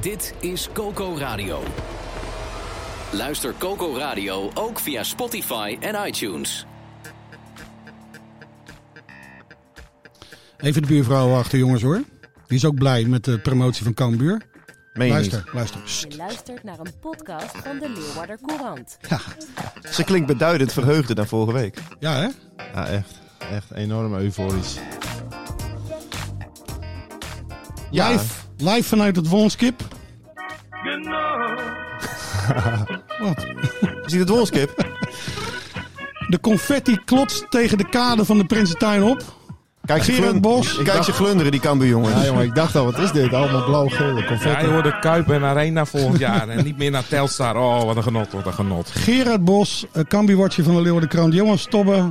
Dit is Coco Radio. Luister Coco Radio ook via Spotify en iTunes. Even de buurvrouw achter, jongens hoor. Die is ook blij met de promotie van Cambuur. Meen je Luister, niet? luister. Je luistert naar een podcast van de Leeuwarder Courant. Ja, Ze klinkt beduidend verheugder dan vorige week. ja hè? Ja, echt. Echt enorm euforisch. Ja. Live, live vanuit het Wonskip. Wat? Zie je het wolskip? De confetti klotst tegen de kade van de Prinsentuin op. Kijk ze, Gerard glun- Bos. Kijk ze glunderen, die Cambuur jongens. Ja, jongen, ik dacht al, wat is dit? Allemaal blauw-gele Ja, confetti. je hoort de Kuip en Arena volgend jaar. En niet meer naar Telstar. Oh, wat een genot, wat een genot. Gerard Bos, Cambuurwatcher van de Leeuwarden Krant. Johan Stobbe,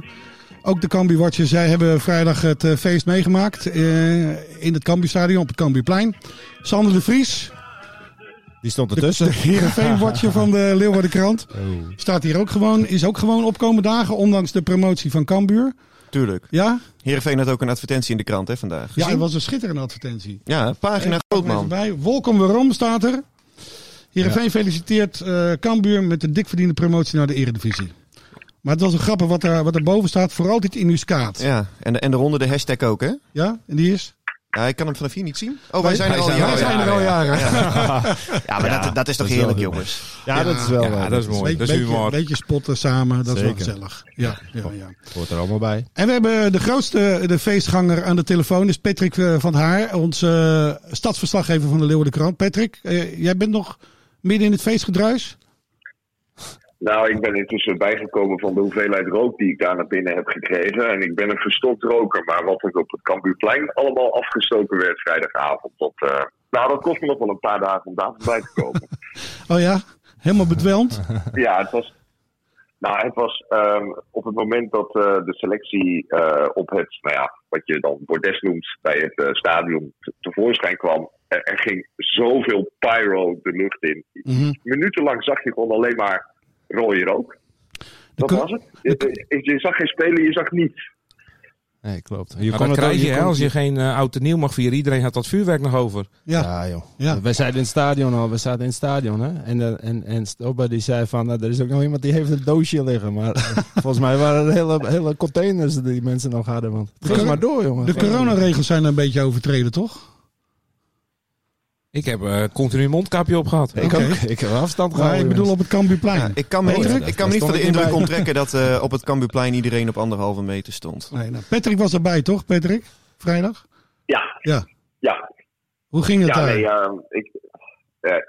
ook de Cambuurwatcher. Zij hebben vrijdag het eh, feest meegemaakt eh, in het Cambuurstadion op het Cambuurplein. Sander de Vries, Die stond de, ertussen. de Heerenveen-watcher van de Leeuwarden Krant. Oh. Staat hier ook gewoon, is ook gewoon opkomende dagen, ondanks de promotie van Cambuur. Tuurlijk. Ja? Heerenveen had ook een advertentie in de krant hè, vandaag. Ja, het was een schitterende advertentie. Ja, pagina groot man. Bij. Wolkom waarom staat er. Heerenveen feliciteert eh Cambuur met de dik verdiende promotie naar de eredivisie. Maar het was een grappig wat er, wat er boven staat. Voor altijd in uw skaat. Ja. Ja, en, de, en daaronder de hashtag ook hè? En die is? Ja, ik kan hem vanaf hier niet zien. Oh, wij zijn er al jaren. Wij zijn er al jaren. Ja, maar dat, dat is toch dat is wel heerlijk jongens. Ja, dat is wel... Ja, dat is mooi. Beetje, Dat is beetje, humor. beetje spotten samen. Dat is wel gezellig. Ja, ja, ja. Hoort er allemaal bij. En we hebben de grootste de feestganger aan de telefoon. is Patrick eh, van Haar. Onze eh, stadsverslaggever van de Leeuwarden Krant. Patrick, eh, jij bent nog midden in het feestgedruis? Nou, ik ben intussen bijgekomen van de hoeveelheid rook die ik daar naar binnen heb gekregen. En ik ben een gestopt roker. Maar wat er op het Cambuurplein allemaal afgestoken werd vrijdagavond. Dat, eh, nou, dat kost me nog wel een paar dagen om daar voorbij te komen. Oh ja? Helemaal bedwelmd? ja, het was... Nou, het was ehm, op het moment dat eh, de selectie eh, op het, nou ja, wat je dan bordes noemt, bij het stadion te- tevoorschijn kwam. Er, er ging zoveel pyro de lucht in. Mhm. Minutenlang zag je gewoon alleen maar rode rook. Dat was het. Je, je- je zag geen spelen, je zag niets. Nee, klopt. Je Maar kon dat het ook- krijg je, hè, als je geen uh, oud en nieuw mag vieren. Iedereen had dat vuurwerk nog over. Ja. Ja, joh. Ja. Wij zeiden in het stadion al, we zaten in het stadion, hè. En, eh, en, en Stobba die zei van, nou, er is ook nog iemand die heeft een doosje liggen. Maar volgens mij waren er hele, hele containers die mensen nog hadden. Want het ging maar door, jongen. De coronaregels zijn een beetje overtreden, toch? Ik heb eh, continu een mondkapje op gehad. Ik ook. Ik heb afstand Maar gehouden. ik bedoel op het Cambuurplein. Ja, ik kan me Oh, ja, ik kan me niet van de indruk onttrekken dat eh, op het Cambuurplein iedereen op anderhalve meter stond. Nee, nou, Patrick was erbij, toch, Patrick? Vrijdag? Ja, Ja. ja. Hoe ging het Ja, daar? nee, ehm, ik, eh, eh,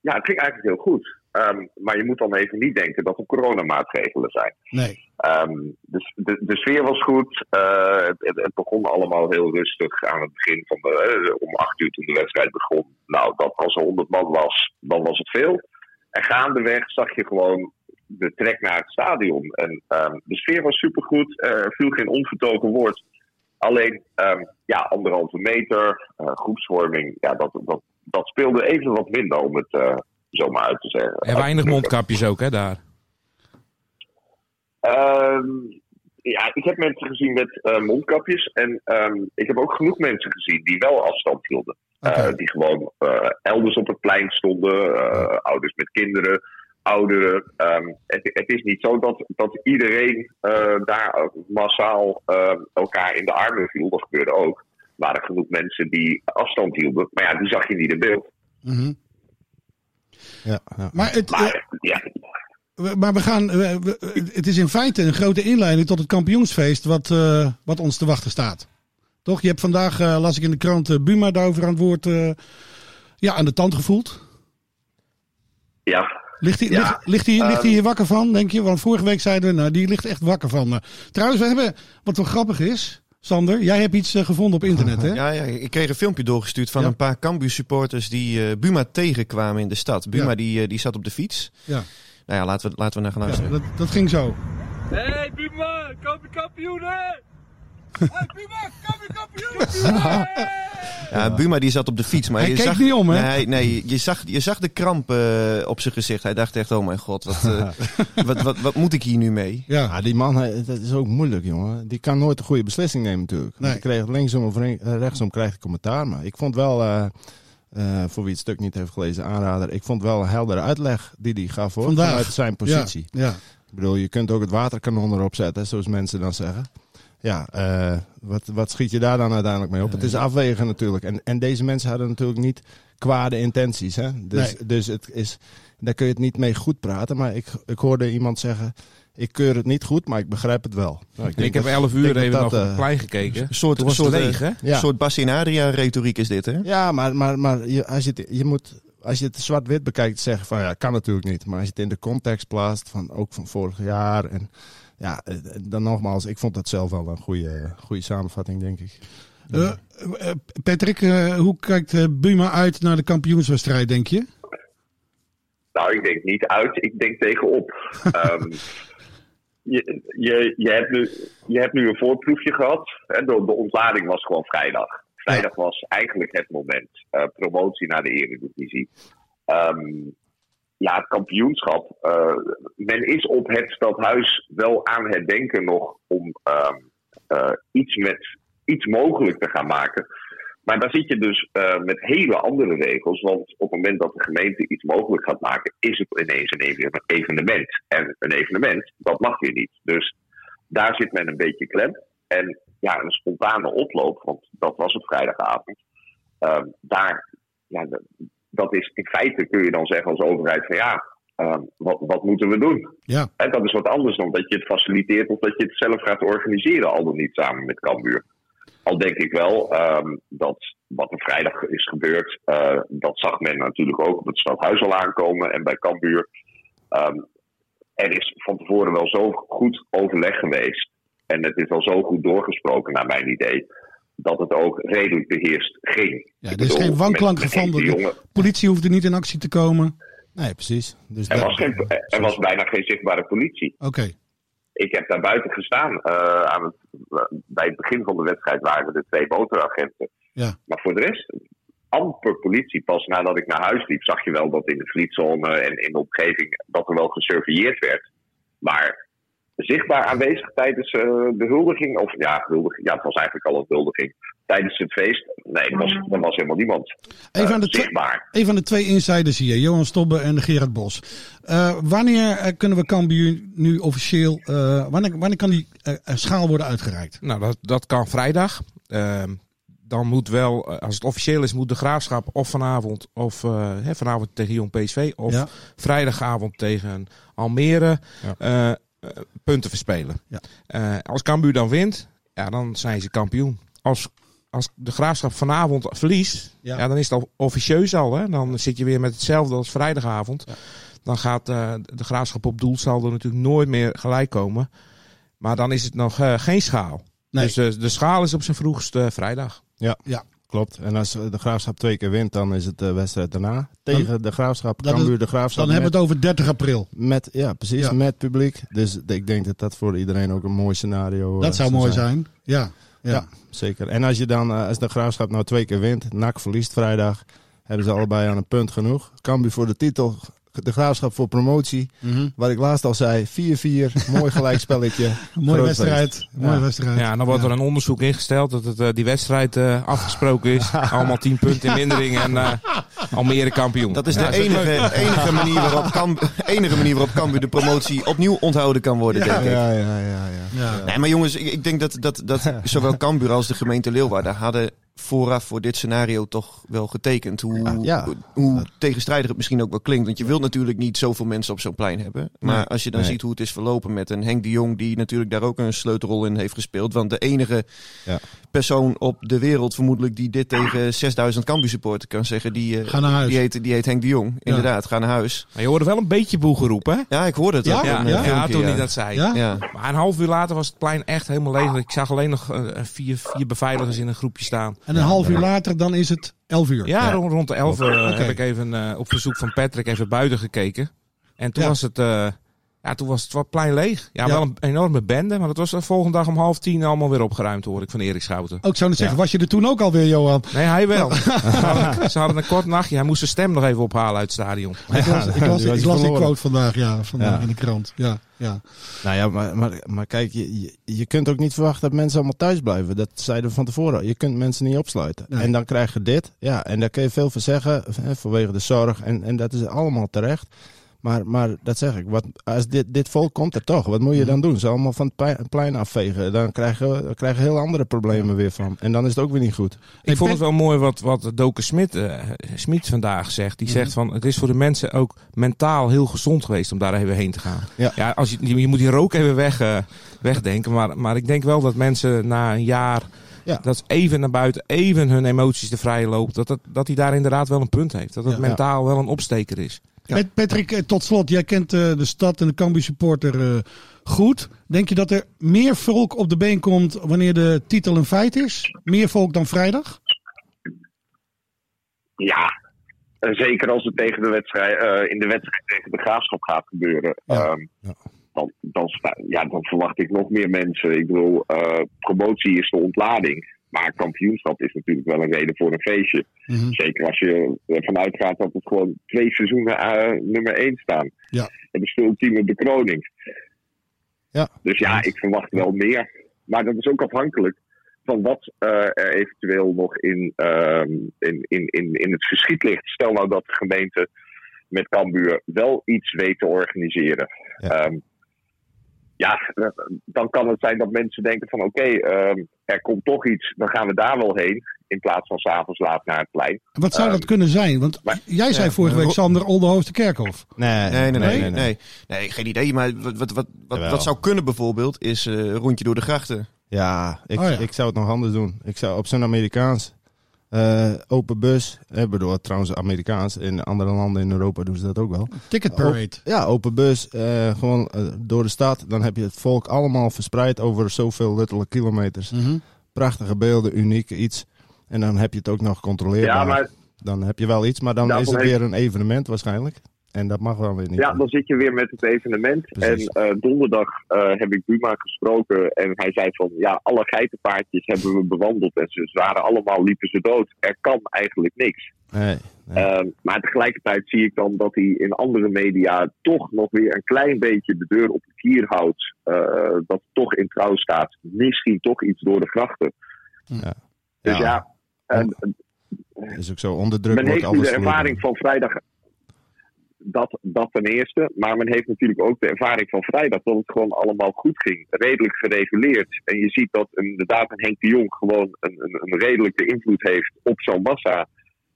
ja, het ging eigenlijk heel goed. Ehm, maar je moet dan even niet denken dat er coronamaatregelen zijn. Nee. Ehm, de, de, de sfeer was goed. Eh, het, het- begon allemaal heel rustig aan het begin van de, eh, om acht uur toen de wedstrijd begon. Nou, dat als er honderd man was, dan was het veel. En gaandeweg zag je gewoon de trek naar het stadion. En ehm, de sfeer was supergoed. Eh, Er viel geen onvertogen woord. Alleen, ja, anderhalve meter, groepsvorming, ja, dat, dat, dat speelde even wat minder om het eh, zo maar uit te zeggen. En weinig mondkapjes ook, hè, daar. Ehm, ja, ik heb mensen gezien met eh, mondkapjes. En ehm, ik heb ook genoeg mensen gezien die wel afstand hielden. Eh, die gewoon eh, elders op het plein stonden. ouders met kinderen, ouderen. Ehm, het, het is niet zo dat, dat iedereen daar massaal elkaar in de armen viel. Dat gebeurde ook. Er waren genoeg mensen die afstand hielden. Maar ja, die zag je niet in beeld. Mhm. Ja, ja. Maar, het, eh, Maar ja, we- maar we gaan, we- we- het is in feite een grote inleiding tot het kampioensfeest wat, eh, wat ons te wachten staat. Toch? Je hebt vandaag, eh, las ik in de krant, eh, Buma daarover aan het woord eh, ja, aan de tand gevoeld. ja. Ligt hij, Ja, ligt, ligt, hij, ligt hij ehm, hier wakker van, denk je? Want vorige week zeiden we, nou, die ligt echt wakker van. eh. trouwens, we hebben, wat wel grappig is, Sander, jij hebt iets eh, gevonden op internet, hè? Ja, ja, ik kreeg een filmpje doorgestuurd van Ja. een paar Cambuur supporters die eh, Buma tegenkwamen in de stad. Buma Ja. die, eh, die zat op de fiets. Ja. Nou ja, laten we, laten we naar gaan luisteren. Dat, dat ging zo. Hey Buma, kampioen kampioen! Hey Buma, kampioen kampioen! Ja, Buma die zat op de fiets, maar Hij je keek zag, niet om, hè? Nee, nee je, zag, je zag de kramp eh, op zijn gezicht. Hij dacht echt, oh mijn god, wat, eh, wat, wat, wat moet ik hier nu mee? Ja. Ja, die man, hij- dat is ook moeilijk, jongen. Die kan nooit een goede beslissing nemen, natuurlijk. Nee. Krijgt linksom of eh, rechtsom krijg je commentaar. Maar ik vond wel, eh, eh, voor wie het stuk niet heeft gelezen, aanrader. Ik vond wel een heldere uitleg die hij gaf, hoor. Vandaag. Vanuit zijn positie. Ja, ja. Ik bedoel, je kunt ook het waterkanon erop zetten, zoals mensen dan zeggen. Ja, eh, wat, wat schiet je daar dan uiteindelijk mee op? Het is afwegen natuurlijk. En, en deze mensen hadden natuurlijk niet kwade intenties. Hè? Dus, Nee. dus het is, daar kun je het niet mee goed praten. Maar ik, ik hoorde iemand zeggen, ik keur het niet goed, maar ik begrijp het wel. Nou, Ik, denk heb dat- 11 denk uur even dat, nog op eh, het plein gekeken. Een soort, het soort, leeg, hè? Ja. soort Bassin retoriek is dit, hè? Ja, maar, maar, maar je, als je, het, je moet, als je het zwart-wit bekijkt, zeggen van ja, kan natuurlijk niet. Maar als je het in de context plaatst, van, ook van vorig jaar. En ja, eh, dan nogmaals, ik vond dat zelf wel een goede, goede samenvatting, denk ik. Eh, eh, Patrick, eh, hoe kijkt eh, Buma uit naar de kampioenswedstrijd, denk je? Nou, ik denk niet uit, ik denk tegenop. Ehm, je, je, je, hebt nu, je hebt nu een voorproefje gehad. Hè, de, de ontlading was gewoon vrijdag. Vrijdag was eigenlijk het moment. eh, promotie naar de Eredivisie. Ehm ja, het kampioenschap. eh, men is op het stadhuis wel aan het denken nog om ehm, eh, iets, met, iets mogelijk te gaan maken. Maar daar zit je dus eh, met hele andere regels. Want op het moment dat de gemeente iets mogelijk gaat maken, is het ineens een even- evenement. En een evenement, dat mag weer niet. Dus daar zit men een beetje klem. En ja, een spontane oploop, want dat was het vrijdagavond. ehm, daar, ja, dat, is in feite kun je dan zeggen als overheid van ja, ehm, wat, wat moeten we doen? Ja. En dat is wat anders dan dat je het faciliteert of dat je het zelf gaat organiseren, al dan niet samen met Cambuur. Al denk ik wel ehm, dat wat er vrijdag is gebeurd, eh, dat zag men natuurlijk ook op het stadhuis al aankomen en bij Cambuur. Ehm, er is van tevoren wel zo goed overleg geweest en het is al zo goed doorgesproken naar mijn idee, dat het ook redelijk beheerst ging. Ja, er is bedoel, geen wanklank gevonden. De jongen- politie hoefde niet in actie te komen. Nee, precies. Dus er, was geen, er was bijna geen zichtbare politie. Oké. Ik heb daar buiten gestaan. eh, aan het, bij het begin van de wedstrijd waren er de twee motoragenten. Ja. Maar voor de rest, amper politie. Pas nadat ik naar huis liep, zag je wel dat in de vlietzone en in de omgeving dat er wel gesurveilleerd werd. Maar zichtbaar aanwezig tijdens eh, de huldiging, of ja, huldiging, ja, het was eigenlijk al een huldiging. Tijdens het feest, nee, er was, er was helemaal niemand Even eh, aan de twee- zichtbaar. Een van de twee insiders hier, Johan Stobbe en Gerard Bos. Eh, wanneer eh, kunnen we Cambuur nu officieel, eh, wanneer, wanneer kan die eh, eh, schaal worden uitgereikt? Nou, dat, dat kan vrijdag. Ehm, dan moet wel, eh, als het officieel is, moet de graafschap of vanavond of eh, hè, vanavond tegen Jong PSV of Ja. vrijdagavond tegen Almere Ja. eh, eh, punten verspelen. Ja. Eh, als Cambuur dan wint, ja, dan zijn ze kampioen. Als, als de graafschap vanavond verliest, Ja. ja. dan is het al officieus al. Hè? Dan zit je weer met hetzelfde als vrijdagavond. Dan gaat eh, de graafschap op doelsaldo natuurlijk nooit meer gelijk komen. Maar dan is het nog eh, geen schaal. Nee. Dus de, de schaal is op zijn vroegst eh, vrijdag. Ja, Ja. Klopt. En als de Graafschap twee keer wint, dan is het de wedstrijd daarna. Tegen de Graafschap, is- Cambuur de Graafschap. Dan hebben we het over 30 april. met, ja, precies, Ja. met publiek. Dus ik denk dat dat voor iedereen ook een mooi scenario Dat eh, zou mooi zijn. Ja. Ja. Ja. Zeker. En als je dan, eh, als de Graafschap nou twee keer wint, NAC verliest vrijdag, hebben ze allebei aan een punt genoeg. Cambuur voor de titel, de Graafschap voor promotie. Mhm. Wat ik laatst al zei, 4-4, mooi gelijkspelletje. Mooie wedstrijd. feest. Mooie Ja. wedstrijd. Ja, en dan wordt er een onderzoek ingesteld dat het, eh, die wedstrijd eh, afgesproken is. Allemaal 10 punten in mindering en eh, Almere kampioen. Dat is de Ja, enige, enige, manier waarop Cambu- enige manier waarop Cambuur de promotie opnieuw onthouden kan worden, denk ik. Ja, ja, ja, ja. Ja. Nee, maar jongens, ik, ik denk dat, dat, dat zowel Cambuur als de gemeente Leeuwarden hadden vooraf voor dit scenario toch wel getekend. Hoe, Ja. hoe tegenstrijdig het misschien ook wel klinkt. Want je wilt natuurlijk niet zoveel mensen op zo'n plein hebben. Maar Nee. als je dan Nee. ziet hoe het is verlopen met een Henk de Jong... die natuurlijk daar ook een sleutelrol in heeft gespeeld. Want de enige Ja. Persoon op de wereld vermoedelijk die dit tegen 6000 Cambuur supporters kan zeggen. Die, eh, Ga naar huis. Die heet, die heet Henk de Jong. Inderdaad, ga naar huis. Maar je hoorde wel een beetje boel geroepen, hè? Ja, ik hoorde het Ja? Ja, in, ja, eh, filmpje, toen ja. hij dat zei. Ja? Ja. Maar een half uur later was het plein echt helemaal leeg. Ik zag alleen nog eh, vier, vier beveiligers in een groepje staan. En een half uur later, dan is het 11 uur. Ja, rond, rond de 11 uur heb ik even eh, op verzoek van Patrick even buiten gekeken. En toen Ja. was het, eh, ja, toen was het wat plein leeg. Ja, Ja. wel een enorme bende, maar dat was de volgende dag om half tien allemaal weer opgeruimd, hoor ik van Erik Schouten. Ook zou ik zeggen, was je er toen ook alweer, Johan? Nee, hij wel. Ze hadden- een kort nachtje. Hij moest zijn stem nog even ophalen uit het stadion. Ik las, ik las, die was ik las die verloren. quote vandaag, ja, vandaag Ja. in de krant. Ja, ja. Nou ja, maar, maar, maar kijk, je, je, je kunt ook niet verwachten dat mensen allemaal thuis blijven. Dat zeiden we van tevoren. Je kunt mensen niet opsluiten. Nee. En dan krijg je dit. Ja, en daar kun je veel van zeggen hè, vanwege de zorg. En, en dat is allemaal terecht. Maar, maar dat zeg ik, wat, als dit, dit volk komt er toch, wat moet je dan doen? Ze allemaal van het plein afvegen. Dan krijgen we dan krijgen we heel andere problemen weer van. En dan is het ook weer niet goed. Ik vond het wel mooi wat, wat Doke Smit, eh, Smit vandaag zegt. Die zegt van het is voor de mensen ook mentaal heel gezond geweest om daar even heen te gaan. Ja. als je, je moet die rook even weg, eh, wegdenken. Maar, maar ik denk wel dat mensen na een jaar Ja. dat ze even naar buiten, even hun emoties de vrije loopt. Dat, dat, dat hij daar inderdaad wel een punt heeft. Dat het Ja. mentaal wel een opsteker is. Ja. Patrick, eh, tot slot, jij kent eh, de stad en de Cambuur supporter eh, goed. Denk je dat er meer volk op de been komt wanneer de titel een feit is? Meer volk dan vrijdag? Ja, zeker als het tegen de wedstrijd, in de wedstrijd tegen de graafschap gaat gebeuren. Ja. ehm, Ja. Dan, dan, ja, dan verwacht ik nog meer mensen. Ik bedoel, promotie is de ontlading. Maar kampioenschap is natuurlijk wel een reden voor een feestje. Mhm. Zeker als je ervan uitgaat dat het gewoon twee seizoenen eh, nummer één staan. Ja. En de ultieme bekroning. Ja. Dus ja, ik verwacht wel meer. Maar dat is ook afhankelijk van wat eh, er eventueel nog in, ehm, in, in, in, in het verschiet ligt. Stel nou dat de gemeente met Cambuur wel iets weet te organiseren. Ja. Ehm, ja, eh, dan kan het zijn dat mensen denken van oké, ehm, er komt toch iets, dan gaan we daar wel heen. In plaats van s'avonds laat naar het plein. Wat zou dat Ehm, kunnen zijn? Want maar- jij zei ja, vorige week Sander Oldenhoofd de Kerkhof. Nee, Nee, nee, nee, nee, nee. geen idee. Maar wat, wat, wat, wat, zou kunnen bijvoorbeeld is eh, een rondje door de grachten. Ja, ik, Oh ja. ik zou het nog anders doen. Ik zou op zo'n Amerikaans eh, open bus. Ik bedoel, trouwens Amerikaans. In andere landen in Europa doen ze dat ook wel. Ticket parade. Op- ja, open bus. eh, gewoon eh, door de stad. Dan heb je het volk allemaal verspreid over zoveel luttele kilometers. Mhm. Prachtige beelden, uniek iets. En dan heb je het ook nog gecontroleerd. Ja, maar Dan heb je wel iets, maar dan is het weer een evenement waarschijnlijk. En dat mag wel weer niet. Ja, dan zit je weer met het evenement. Precies. En eh, donderdag eh, heb ik Buma gesproken. En hij zei van, ja, alle geitenpaardjes hebben we bewandeld. En ze waren allemaal, liepen ze dood. Er kan eigenlijk niks. Nee, nee. Ehm, maar tegelijkertijd zie ik dan dat hij in andere media toch nog weer een klein beetje de deur op de kier houdt. eh, dat toch in trouw staat. Misschien toch iets door de grachten. ja. Dus ja, en, is ook zo onder druk men wordt heeft nu alles de ervaring van vrijdag. Dat, dat ten eerste. Maar men heeft natuurlijk ook de ervaring van vrijdag dat het gewoon allemaal goed ging. Redelijk gereguleerd. En je ziet dat inderdaad een Henk de Jong gewoon een, een, een redelijke invloed heeft op zo'n massa.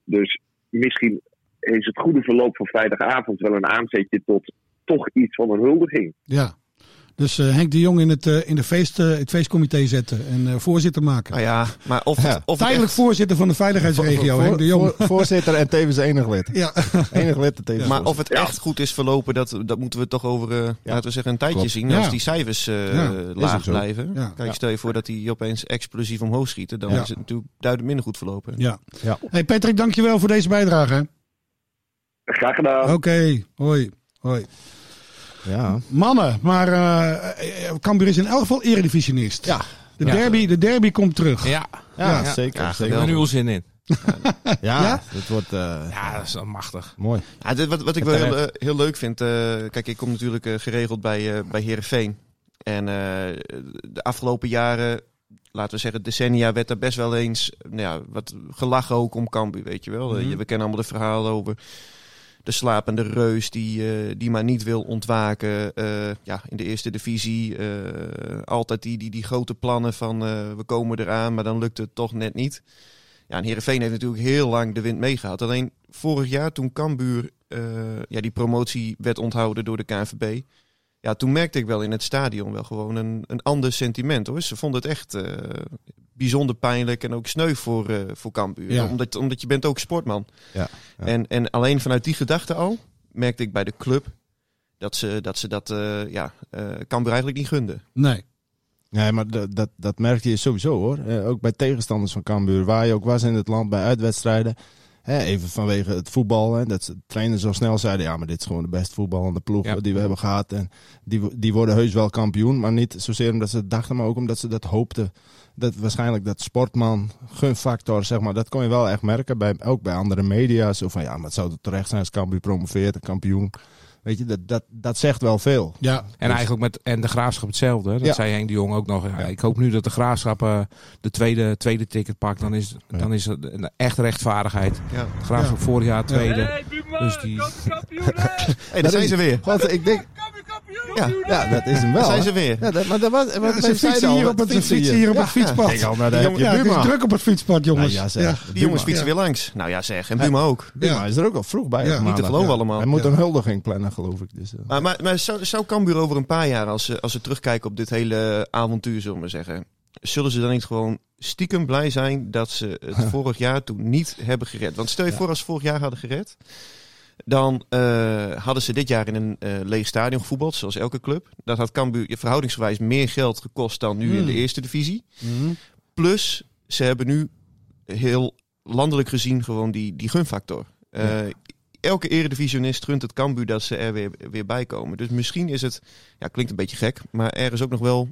Dus misschien is het goede verloop van vrijdagavond wel een aanzetje tot toch iets van een huldiging. Ja. Dus eh, Henk de Jong in het, eh, in de feest, eh, het feestcomité zetten en eh, voorzitter maken. Nou ja, maar of, het, of Tijdelijk echt- voorzitter van de veiligheidsregio, Voor- Henk de Jong. voor- voorzitter en tevens enig lid. ja. Enig lid en tevens Maar of het echt goed is verlopen, dat, dat moeten we toch over, eh, laten we zeggen, een tijdje Klopt. zien. Ja. Als die cijfers eh, laag blijven. Ja. Kijk, stel je voor dat die opeens explosief omhoog schieten. Dan Ja. is het natuurlijk duidelijk minder goed verlopen. ja. Ja. Hey Patrick, dankjewel voor deze bijdrage. Graag gedaan. Oké, hoi. hoi. Ja. Mannen, maar eh eh, Cambuur is in elk geval eredivisionist. Ja. De, Ja. derby, de derby komt terug. Ja, Ja, Ja. zeker. Ja, ik heb er zeker. nu al zin in. Ja, Ja? het wordt eh, Ja, dat is wel machtig. mooi. Ja, dit, wat, wat ik wel heel, heel leuk vind. eh, kijk, ik kom natuurlijk geregeld bij, eh bij Herenveen. En eh, de afgelopen jaren, laten we zeggen decennia, werd er best wel eens nou ja, wat gelachen ook om Cambuur, weet je wel. Mhm. je- we kennen allemaal de verhalen over de slapende reus die, eh, die maar niet wil ontwaken. eh, ja, in de eerste divisie. eh, altijd die, die, die grote plannen van we komen eraan, maar dan lukt het toch net niet. Ja, en Heerenveen heeft natuurlijk heel lang de wind meegehad. Alleen vorig jaar toen Cambuur ja, die promotie werd onthouden door de KNVB. Ja, toen merkte ik wel in het stadion wel gewoon een, een ander sentiment hoor. Ze vonden het echt bijzonder pijnlijk en ook sneu voor, eh voor Cambuur. Ja. Omdat, omdat je bent ook sportman. Ja, ja. En, en alleen vanuit die gedachte al merkte ik bij de club dat ze dat, ze dat eh, ja, eh Cambuur eigenlijk niet gunden. Nee. Nee, maar dat, dat, dat merkte je sowieso hoor. Ook bij tegenstanders van Cambuur, waar je ook was in het land bij uitwedstrijden. Hè, even vanwege het voetbal. Hè, dat ze trainen zo snel zeiden, ja, maar dit is gewoon de best voetballende ploeg Ja. die we hebben gehad. En die, die worden heus wel kampioen. Maar niet zozeer omdat ze het dachten, maar ook omdat ze dat hoopten. Dat waarschijnlijk dat sportman, gunfactor, zeg maar, dat kon je wel echt merken. Bij, ook bij andere media. Zo van, ja, maar het zou terecht zijn als Cambuur promoveert, een kampioen. Weet je, dat, dat, dat zegt wel veel. Ja. En eigenlijk met en de graafschap hetzelfde. hè. Dat Ja. zei Henk de Jong ook nog. Ja, Ik hoop nu dat de graafschap eh, de tweede, tweede ticket pakt. Dan is, dan is het een echt rechtvaardigheid. Ja. De graafschap vorig jaar tweede. Hey, Buma, Dus die-? Hey, daar zijn ze weer. Want ik denk, Ja. ja, dat is hem wel. Daar zijn ze weer. Ja, dat, maar dat was, wat Ze fietsen hier op het, fietsen fietsen hier op Ja, het fietspad. Kijk al, nou, daar heb je Ja, het druk op het fietspad, jongens. Ja, ja, Ja. zeg. Die jongens fietsen weer langs. Nou ja, zeg. En Buma ook. Buma is er ook al vroeg bij. Ja. Niet te geloven allemaal. Hij moet Ja. een huldiging plannen, geloof ik. Dus, eh. Maar, maar, maar zou, zou Cambuur over een paar jaar, als ze, als ze terugkijken op dit hele avontuur, zullen we maar zeggen, zullen ze dan niet gewoon stiekem blij zijn dat ze het vorig jaar toen niet hebben gered? Want stel je voor als ze vorig jaar hadden gered, dan eh, hadden ze dit jaar in een eh, leeg stadion gevoetbald, zoals elke club. Dat had Cambuur verhoudingsgewijs meer geld gekost dan nu in de Hmm. eerste divisie. Mhm. Plus, ze hebben nu heel landelijk gezien gewoon die, die gunfactor. Eh, Elke eredivisionist gunt het Cambuur dat ze er weer, weer bij komen. Dus misschien is het, ja klinkt een beetje gek, maar er is ook nog wel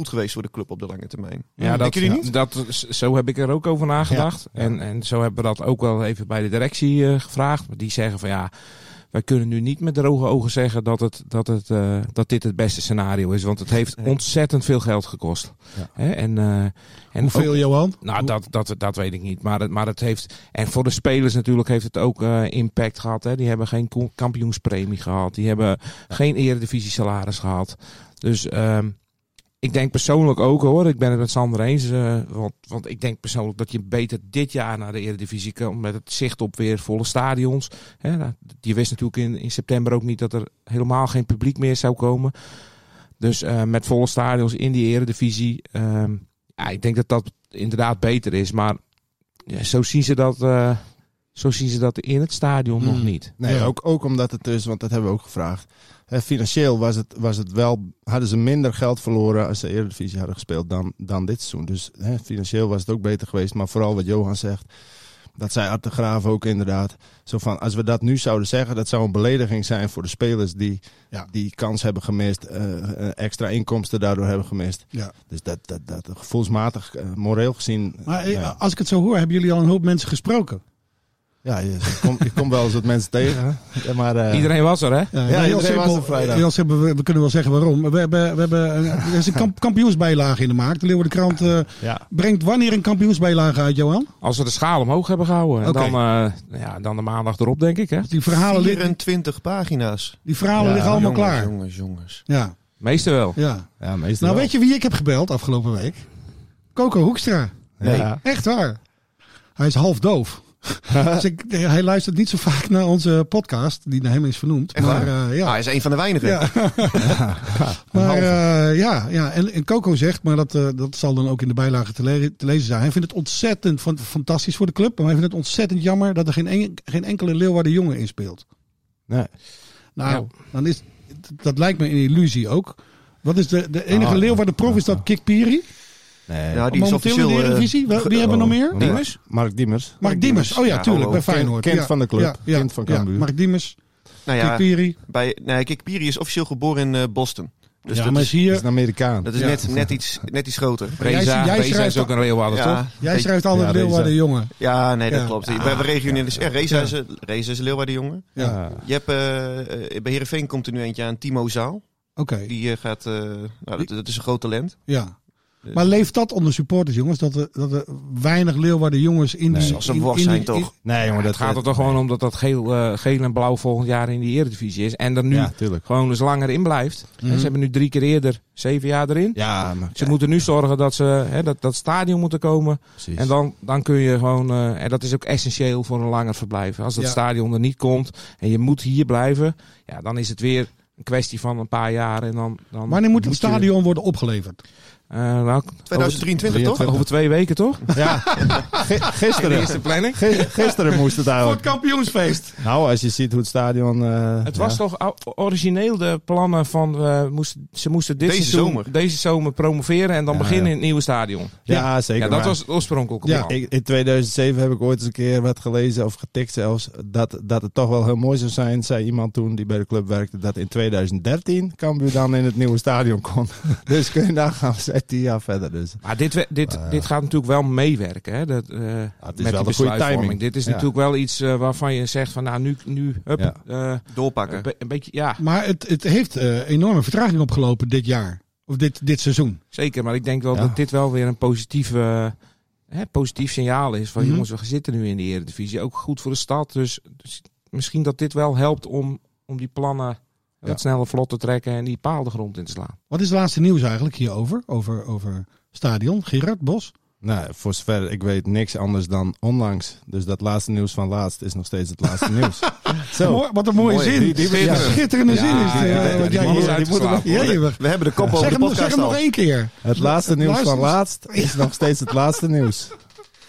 goed geweest voor de club op de lange termijn. Ja, dat, Denken jullie niet? dat, zo heb ik er ook over nagedacht. En, en zo hebben we dat ook wel even bij de directie eh, gevraagd. Maar die zeggen van ja, wij kunnen nu niet met droge ogen zeggen dat, het, dat, het, eh, dat dit het beste scenario is. Want het heeft ontzettend veel geld gekost. Ja. Hè? En, eh, en Hoeveel, ook- Johan? nou, dat, dat, dat weet ik niet. Maar het, maar het heeft. En voor de spelers natuurlijk heeft het ook eh, impact gehad. Hè. Die hebben geen kampioenspremie gehad. Die hebben geen eredivisie salaris gehad. Dus ehm, ik denk persoonlijk ook hoor. Ik ben het met Sander eens. eh, want, want ik denk persoonlijk dat je beter dit jaar naar de eredivisie kan. Met het zicht op weer volle stadions. Hè. Nou, Je wist natuurlijk in, in september ook niet dat er helemaal geen publiek meer zou komen. Dus eh, met volle stadions in die eredivisie. ehm, ja, ik denk dat dat inderdaad beter is. Maar zo, zien ze dat, eh, zo zien ze dat in het stadion nog Hmm. niet. Nee, Ja. ook, ook omdat het dus, want dat hebben we ook gevraagd. Hè, financieel was het, was het wel, hadden ze minder geld verloren als ze de Eredivisie hadden gespeeld dan, dan dit seizoen. Dus hè, financieel was het ook beter geweest. Maar vooral wat Johan zegt, dat zei Art de Graaf ook inderdaad. Zo van, als we dat nu zouden zeggen, dat zou een belediging zijn voor de spelers die Ja. die kans hebben gemist, eh, eh, extra inkomsten daardoor hebben gemist. Ja. Dus dat, dat, dat gevoelsmatig, eh, moreel gezien. Maar als ik het zo hoor, hebben jullie al een hoop mensen gesproken. Ja, je, je komt je komt wel eens wat mensen tegen. Ja, maar, eh, Iedereen was er, hè? Ja, Ja, heel iedereen simpel. was er vrijdag. Heel simpel, we, we kunnen wel zeggen waarom. We hebben, we hebben een, er is een kamp- kampioensbijlage in de markt. De Leeuwardenkrant eh ja. brengt wanneer een kampioensbijlage uit, Johan? Als we de schaal omhoog hebben gehouden. En dan, eh, ja, dan de maandag erop, denk ik. Hè? Die verhalen, li- 24 pagina's. die verhalen Ja, liggen allemaal jongens, klaar. Jongens, jongens. Ja, Meeste wel. ja. ja, meestal Nou, wel. weet je wie ik heb gebeld afgelopen week? Coco Hoekstra. Ja. Echt waar. Hij is half doof. dus ik, hij luistert niet zo vaak naar onze podcast, die naar hem is vernoemd. Echt maar waar? eh, ja. Ah, hij is een van de weinigen. Ja. maar eh, ja, ja. En, en Coco zegt, maar dat, eh, dat zal dan ook in de bijlage te, le- te lezen zijn. Hij vindt het ontzettend fan- fantastisch voor de club. Maar hij vindt het ontzettend jammer dat er geen, en- geen enkele Leeuwarden jongen in speelt. Nee. Nou, Ja. dan is, dat lijkt me een illusie ook. Wat is de, de enige Ah, Leeuwarden prof? Is dat Kik Piri? Nee. Ja, die is Momenteel in de officieel... eh, Eredivisie? Wie hebben we nog meer? Diemers? Mark Diemers. Mark Diemers. Oh ja, tuurlijk, bij Feyenoord. Kind ja. van de club. Ja, ja, Kind van ja. Cambuur. Mark Diemers, nou ja, Kik Piri. bij, nee, kijk, Piri is officieel geboren in eh, Boston. Dus ja, dat, maar is, Dat is een Amerikaan. dat is Ja. net, net, iets, net iets groter. jij- Reza, jij is ook een Leeuwarden, toch? jij schrijft altijd Ja, Leeuwarden jongen. Ja, nee, dat Ja. klopt. We, we regionaliseren. Ja, Reza, is, een- Reza is een Leeuwarden jongen. Ja. Je hebt, eh, bij Heerenveen komt er nu eentje aan, Timo Zaal. Oké, Die gaat, eh, nou, dat, dat is een groot talent. ja. Dus- Maar leeft dat onder supporters, jongens? Dat er, dat er weinig Leeuwarden jongens in die... Als een in- worst in zijn die- toch? Nee, jongen, dat Het gaat er toch gewoon om dat dat geel, eh, geel en blauw volgend jaar in die eredivisie is. En er nu Ja, tuurlijk. gewoon dus langer in blijft. Mhm. En Ze hebben nu drie keer eerder zeven jaar erin. Ja, maar, Ze moeten nu zorgen dat ze hè, dat, dat stadion moeten komen. precies. En dan, dan kun je gewoon, eh, en dat is ook essentieel voor een langer verblijf. Als dat Ja. stadion er niet komt en je moet hier blijven, ja, dan is het weer een kwestie van een paar jaar. En dan, dan Wanneer moet het je- stadion worden opgeleverd? Eh, nou, 2023 toch? Over twee weken toch? Ja, Gi- De gisteren. eerste planning. Gi- Gisteren moest het Voor het eigenlijk. kampioensfeest. Nou, als je ziet hoe het stadion... eh, Het was ja. toch origineel de plannen van eh, moesten, ze moesten dit Deze seizoen, zomer. deze zomer promoveren en dan Ja, beginnen ja. in het nieuwe stadion. Ja, zeker. Ja, dat maar- was het oorspronkelijke Ja, plan. In 2007 heb ik ooit eens een keer wat gelezen of getikt zelfs. Dat, dat het toch wel heel mooi zou zijn, zei iemand toen die bij de club werkte. Dat in 2013 Cambuur dan in het nieuwe stadion kon. dus kun je nagaan, tien jaar verder. Dus. Maar dit, dit, Eh. dit gaat natuurlijk wel meewerken. Hè? Dat, eh, is met wel de goede timing. Dit is Ja. natuurlijk wel iets eh, waarvan je zegt van nou nu, nu hup, Ja. eh, Doorpakken. een, be- een beetje, ja, Maar het, het heeft enorme vertraging opgelopen dit jaar. Of dit, dit seizoen. zeker. Maar ik denk wel Ja. dat dit wel weer een positief, hè, positief signaal is. Van Mhm. jongens, we zitten nu in de Eredivisie. Ook goed voor de stad. Dus, dus misschien dat dit wel helpt om, om die plannen Ja. wat sneller vlot te trekken en die paal de grond in te slaan. Wat is het laatste nieuws eigenlijk hierover? Over, over stadion? Gerard Bos? Nou, voor zover ik weet niks anders dan onlangs. Dus dat laatste nieuws van laatst is nog steeds het laatste nieuws. Zo. Mooi, wat een mooie Mooi. zin. Die- die- Ja, ja. Schitterende Ja, zin is het. ja, eh, die die We hebben de kop over Zeg de hem, nog- zeg podcast hem nog één keer. Het laatste nieuws van laatst is nog steeds het laatste nieuws.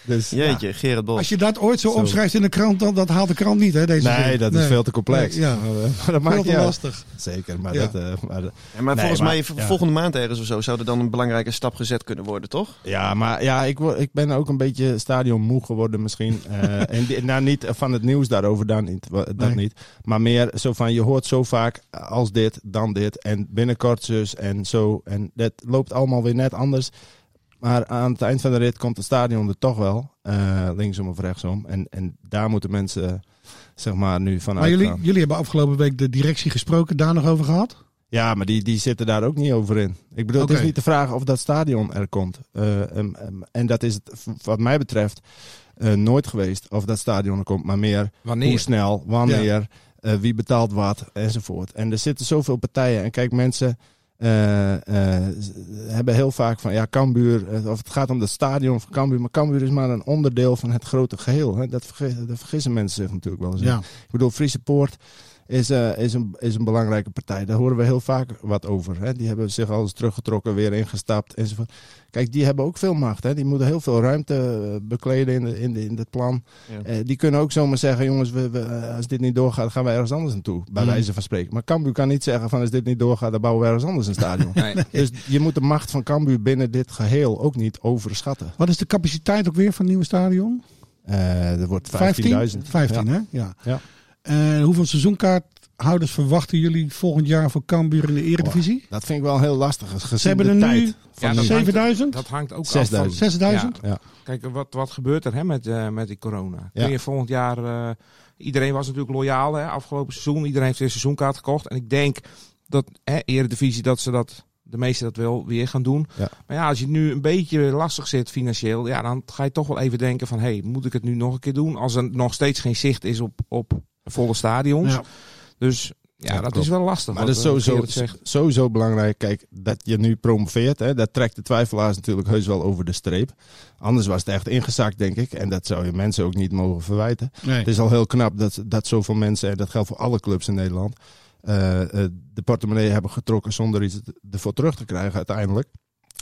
Dus, ja. Jeetje, Gerard Bos. Als je dat ooit zo, Zo. opschrijft in de krant, dan dat haalt de krant niet, hè? Deze Nee, zin. dat is veel te complex. Nee, ja. Maar, dat Veel maakt uit. lastig. Zeker, maar Ja. dat... eh, maar, Ja, maar Nee, volgens maar- mij ja. volgende maand ergens of zo zou er dan een belangrijke stap gezet kunnen worden, toch? Ja, maar ja, ik, word, ik ben ook een beetje stadionmoe geworden misschien. Eh, en die- nou, niet van het nieuws daarover, dan niet, dat Nee. niet. Maar meer zo van, je hoort zo vaak als dit, dan dit. En binnenkort zus en zo. En dat loopt allemaal weer net anders. Maar aan het eind van de rit komt het stadion er toch wel. eh, linksom of rechtsom. En, en daar moeten mensen, zeg maar, nu van Maar jullie, jullie hebben afgelopen week de directie gesproken, daar nog over gehad? Ja, maar die, die zitten daar ook niet over in. Ik bedoel, het is niet de vraag of dat stadion er komt. Eh, em, en dat is het, wat mij betreft, eh, nooit geweest of dat stadion er komt. Maar meer Wanneer? hoe snel, wanneer, eh, wie betaalt wat, enzovoort. En er zitten zoveel partijen. En kijk, mensen z- hebben heel vaak van, ja, Cambuur, eh, of het gaat om het stadion van Cambuur. Maar Cambuur is maar een onderdeel van het grote geheel. Hè. Dat, vergissen, dat vergissen mensen zich natuurlijk wel eens. Ja. Ik bedoel, Friese Poort is, eh, is, een, is een belangrijke partij. Daar horen we heel vaak wat over. Hè. Die hebben zich al eens teruggetrokken, weer ingestapt enzovoort. Kijk, die hebben ook veel macht. Hè. Die moeten heel veel ruimte eh, bekleden in, de, in, de, in het plan. Ja. Eh, die kunnen ook zomaar zeggen, jongens, we, we, als dit niet doorgaat, gaan wij ergens anders naartoe. Bij Mm. wijze van spreken. Maar Cambuur kan niet zeggen van, als dit niet doorgaat, dan bouwen we ergens anders een stadion. Nee. Dus je moet de macht van Cambuur binnen dit geheel ook niet overschatten. Wat is de capaciteit ook weer van het nieuwe stadion? Eh, er wordt 15.000. 15? 15, Ja. hè? Ja. Ja. En hoeveel seizoenkaarthouders verwachten jullie volgend jaar voor Cambuur in de Eredivisie? Dat vind ik wel heel lastig. gezien Ze hebben de er tijd nu Ja, van dat nu. hangt- 7000? Dat hangt ook af 6000. van... 6000? Ja. Kijk, wat, wat gebeurt er hè, met, eh, met die corona? Ja. Kun je volgend jaar... eh, iedereen was natuurlijk loyaal hè, afgelopen seizoen. Iedereen heeft weer een seizoenkaart gekocht. En ik denk dat hè, Eredivisie, dat ze dat... De meesten dat wel weer gaan doen. Ja. Maar ja, als je nu een beetje lastig zit financieel... Ja, dan ga je toch wel even denken van... Hé, hey, moet ik het nu nog een keer doen? Als er nog steeds geen zicht is op, op volle stadions. Ja. Dus ja, Ja, dat klopt. is wel lastig. Maar dat is eh, sowieso, belangrijk. Kijk, dat je nu promoveert, hè, dat trekt de twijfelaars natuurlijk heus wel over de streep. Anders was het echt ingezakt, denk ik. En dat zou je mensen ook niet mogen verwijten. Nee. Het is al heel knap dat, dat zoveel mensen, en dat geldt voor alle clubs in Nederland, de portemonnee hebben getrokken zonder iets ervoor terug te krijgen uiteindelijk.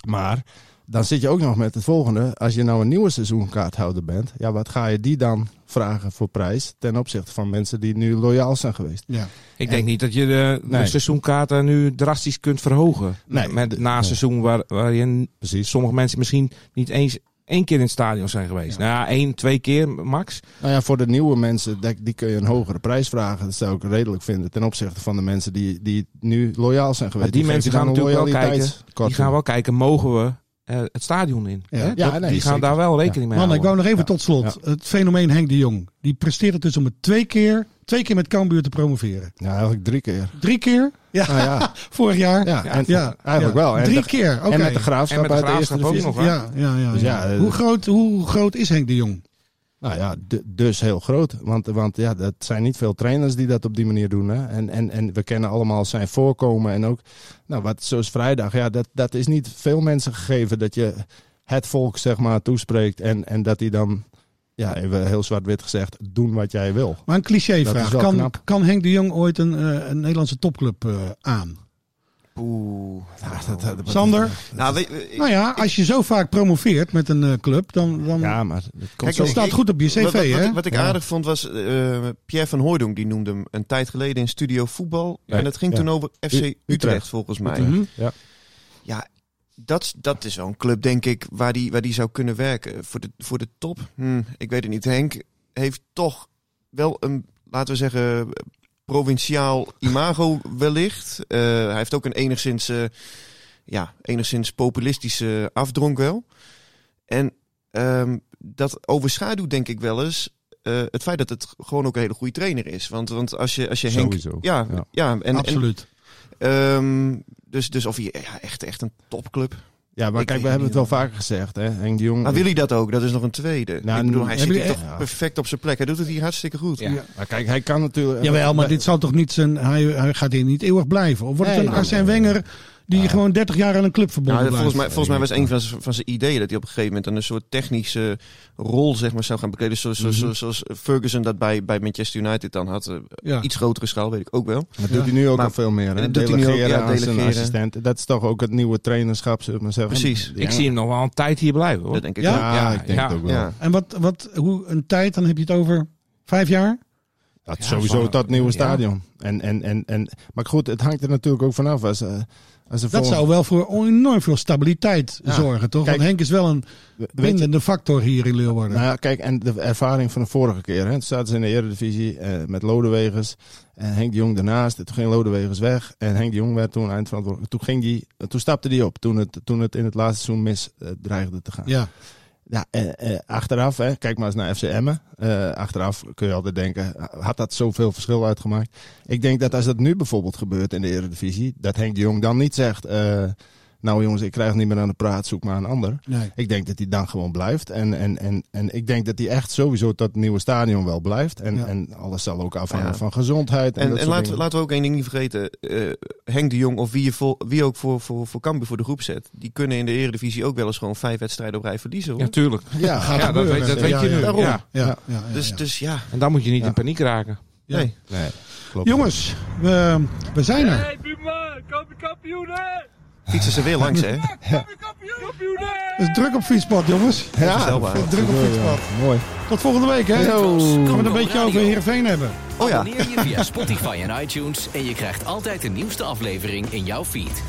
Maar dan zit je ook nog met het volgende. Als je nou een nieuwe seizoenkaarthouder bent, ja, wat ga je die dan vragen voor prijs ten opzichte van mensen die nu loyaal zijn geweest? Ja. Ik denk niet dat je de, seizoenkaarten nu drastisch kunt verhogen. Nee, Met, na een nee. seizoen waar, waar je Precies. sommige mensen misschien niet eens één keer in het stadion zijn geweest. Nou ja, één, twee keer max. Nou ja, voor de nieuwe mensen, dat- die kun je een hogere prijs vragen. Dat zou ik redelijk vinden ten opzichte van de mensen die, die nu loyaal zijn geweest. Maar die mensen gaan natuurlijk wel kijken. Die gaan wel kijken, mogen we eh, het stadion in? Ja. Hè? Ja, Dat- nee, die gaan zeker. daar wel rekening mee Man, ik houden. wou nog even Ja. tot slot. Het fenomeen Henk de Jong. Die presteert het dus om het twee keer, twee keer met Cambuur te promoveren. Ja, eigenlijk drie keer. Drie keer? Ja, Nou ja, vorig jaar. ja, en, Ja, eigenlijk ja. wel. En Drie de- keer, oké. En met de graafschap En met de uit de eerste Graafschap ook divisie. nog, hè? Ja, ja, ja. Dus ja. ja, eh, hoe, groot, hoe groot is Henk de Jong? Nou ja, dus heel groot. Want, want ja, dat zijn niet veel trainers die dat op die manier doen. Hè? En, en, en we kennen allemaal zijn voorkomen. En ook, nou, wat zoals vrijdag, ja, dat, dat is niet veel mensen gegeven dat je het volk zeg maar toespreekt. En, en dat die dan, ja, even heel zwart-wit gezegd, doen wat jij wil. Maar een Dat clichévraag. Kan, knap. kan Henk de Jong ooit een, eh, een Nederlandse topclub eh, aan? Oeh. dat- dat- dat- Sander? Nou, ik- Nou ja, als je zo vaak promoveert met een eh, club, dan, dan Ja, maar het komt dat zo. staat goed op je cv, wat, wat, hè? wat, wat ik Ja. aardig vond was, eh, Pierre van Hooydonk, die noemde hem een tijd geleden in Studio Voetbal. Ja, en het ging ja. toen over FC Utrecht. volgens mij. Mhm. Ja. Ja, dat, dat is zo'n club, denk ik, waar die, waar die zou kunnen werken. Voor de, voor de top, hm, ik weet het niet. Henk heeft toch wel een, laten we zeggen, provinciaal imago wellicht. Eh, hij heeft ook een enigszins, eh, ja, enigszins populistische afdronk wel. En ehm, dat overschaduwt denk ik wel eens eh, het feit dat het gewoon ook een hele goede trainer is. Want, want als je, als je Henk... Sowieso. Ja, ja. Ja. en, en, Ehm, dus, dus of hij ja, echt, echt een topclub. Ja, maar Ik kijk, we hebben het wel vaker gezegd, hè. Henk de Jong... Maar wil hij dat ook? Dat is nog een tweede. Nou, ik bedoel, hij zit toch ja. perfect op zijn plek. Hij doet het hier hartstikke goed. Ja. Maar kijk, hij kan natuurlijk... Jawel, maar dit zal toch niet zijn... Hij, hij gaat hier niet eeuwig blijven. Of wordt het Nee, een nee, Arsène nee. Wenger die gewoon 30 jaar aan een club verbonden Nou, volgens, blijft? mij, volgens mij was een van zijn, van zijn ideeën dat hij op een gegeven moment een soort technische rol zeg maar, zou gaan bekleden. Zoals, zoals- Mhm. zoals Ferguson dat bij, bij Manchester United dan had. Eh, Ja. Iets grotere schaal, weet ik ook wel. Dat doet hij nu ook Maar- al veel meer. Hè? doet hij nu ook, Delegeren ja, aan zijn delegeren. assistenten. Dat is toch ook het nieuwe trainerschap, zullen we maar zeggen. Precies. Ik zie hem nog wel een tijd hier blijven hoor. Dat denk ik Ja? ook. Ja, Ja, ik denk ja. het ook wel. Ja. En wat, wat, hoe een tijd, dan heb je het over vijf jaar? Dat Ja, sowieso van- dat nieuwe ja. stadion. En, en, en, en, maar goed, het hangt er natuurlijk ook vanaf. Als, eh, als Dat zou wel voor enorm veel stabiliteit Ja. zorgen, toch? Kijk, Want Henk is wel een bindende factor hier in Leeuwarden. Nou ja, kijk, en de ervaring van de vorige keer. Hè. Toen zaten ze in de Eredivisie eh, met Lodewegers. En Henk de Jong daarnaast. Toen ging Lodewegers weg. En Henk de Jong werd toen eindverantwoordelijk. Toen, ging die, toen stapte hij op. Toen het, toen het in het laatste seizoen mis eh, dreigde te gaan. ja. Ja, eh, eh, achteraf, hè, kijk maar eens naar FC Emmen. Eh, achteraf kun je altijd denken, had dat zoveel verschil uitgemaakt? Ik denk dat als dat nu bijvoorbeeld gebeurt in de Eredivisie, dat Henk de Jong dan niet zegt, eh, nou jongens, ik krijg het niet meer aan de praat, zoek maar een ander. Nee. Ik denk dat hij dan gewoon blijft. En, en, en, en ik denk dat hij echt sowieso dat nieuwe stadion wel blijft. En, Ja. en alles zal ook afhangen Ja. van gezondheid. En, En, dat en laten, we, laten we ook één ding niet vergeten. eh, Henk de Jong of wie, je voor, wie ook voor, voor, voor Cambuur voor de groep zet. Die kunnen in de Eredivisie ook wel eens gewoon vijf wedstrijden op rij verliezen. Hoor. Ja, tuurlijk. Ja, Gaat Ja, dat weet, dat weet Ja, je ja, nu. daarom. Ja. Ja, ja, ja, dus, ja. dus ja. En dan moet je niet Ja. in paniek raken. Ja. Nee. Nee, klopt. Jongens, we, we zijn er. Hey, Buma, kamp- kampioen, hè? Fietsen ze weer langs, hè? Kampioen, kampioen, hè? Het is druk op fietspad, jongens. Ja, Druk op fietspad. ja, Mooi. Tot volgende week, hè? Gaan we het een beetje over Heerenveen hebben. Oh ja. Abonneer je via Spotify en iTunes en je krijgt altijd de nieuwste aflevering in jouw feed.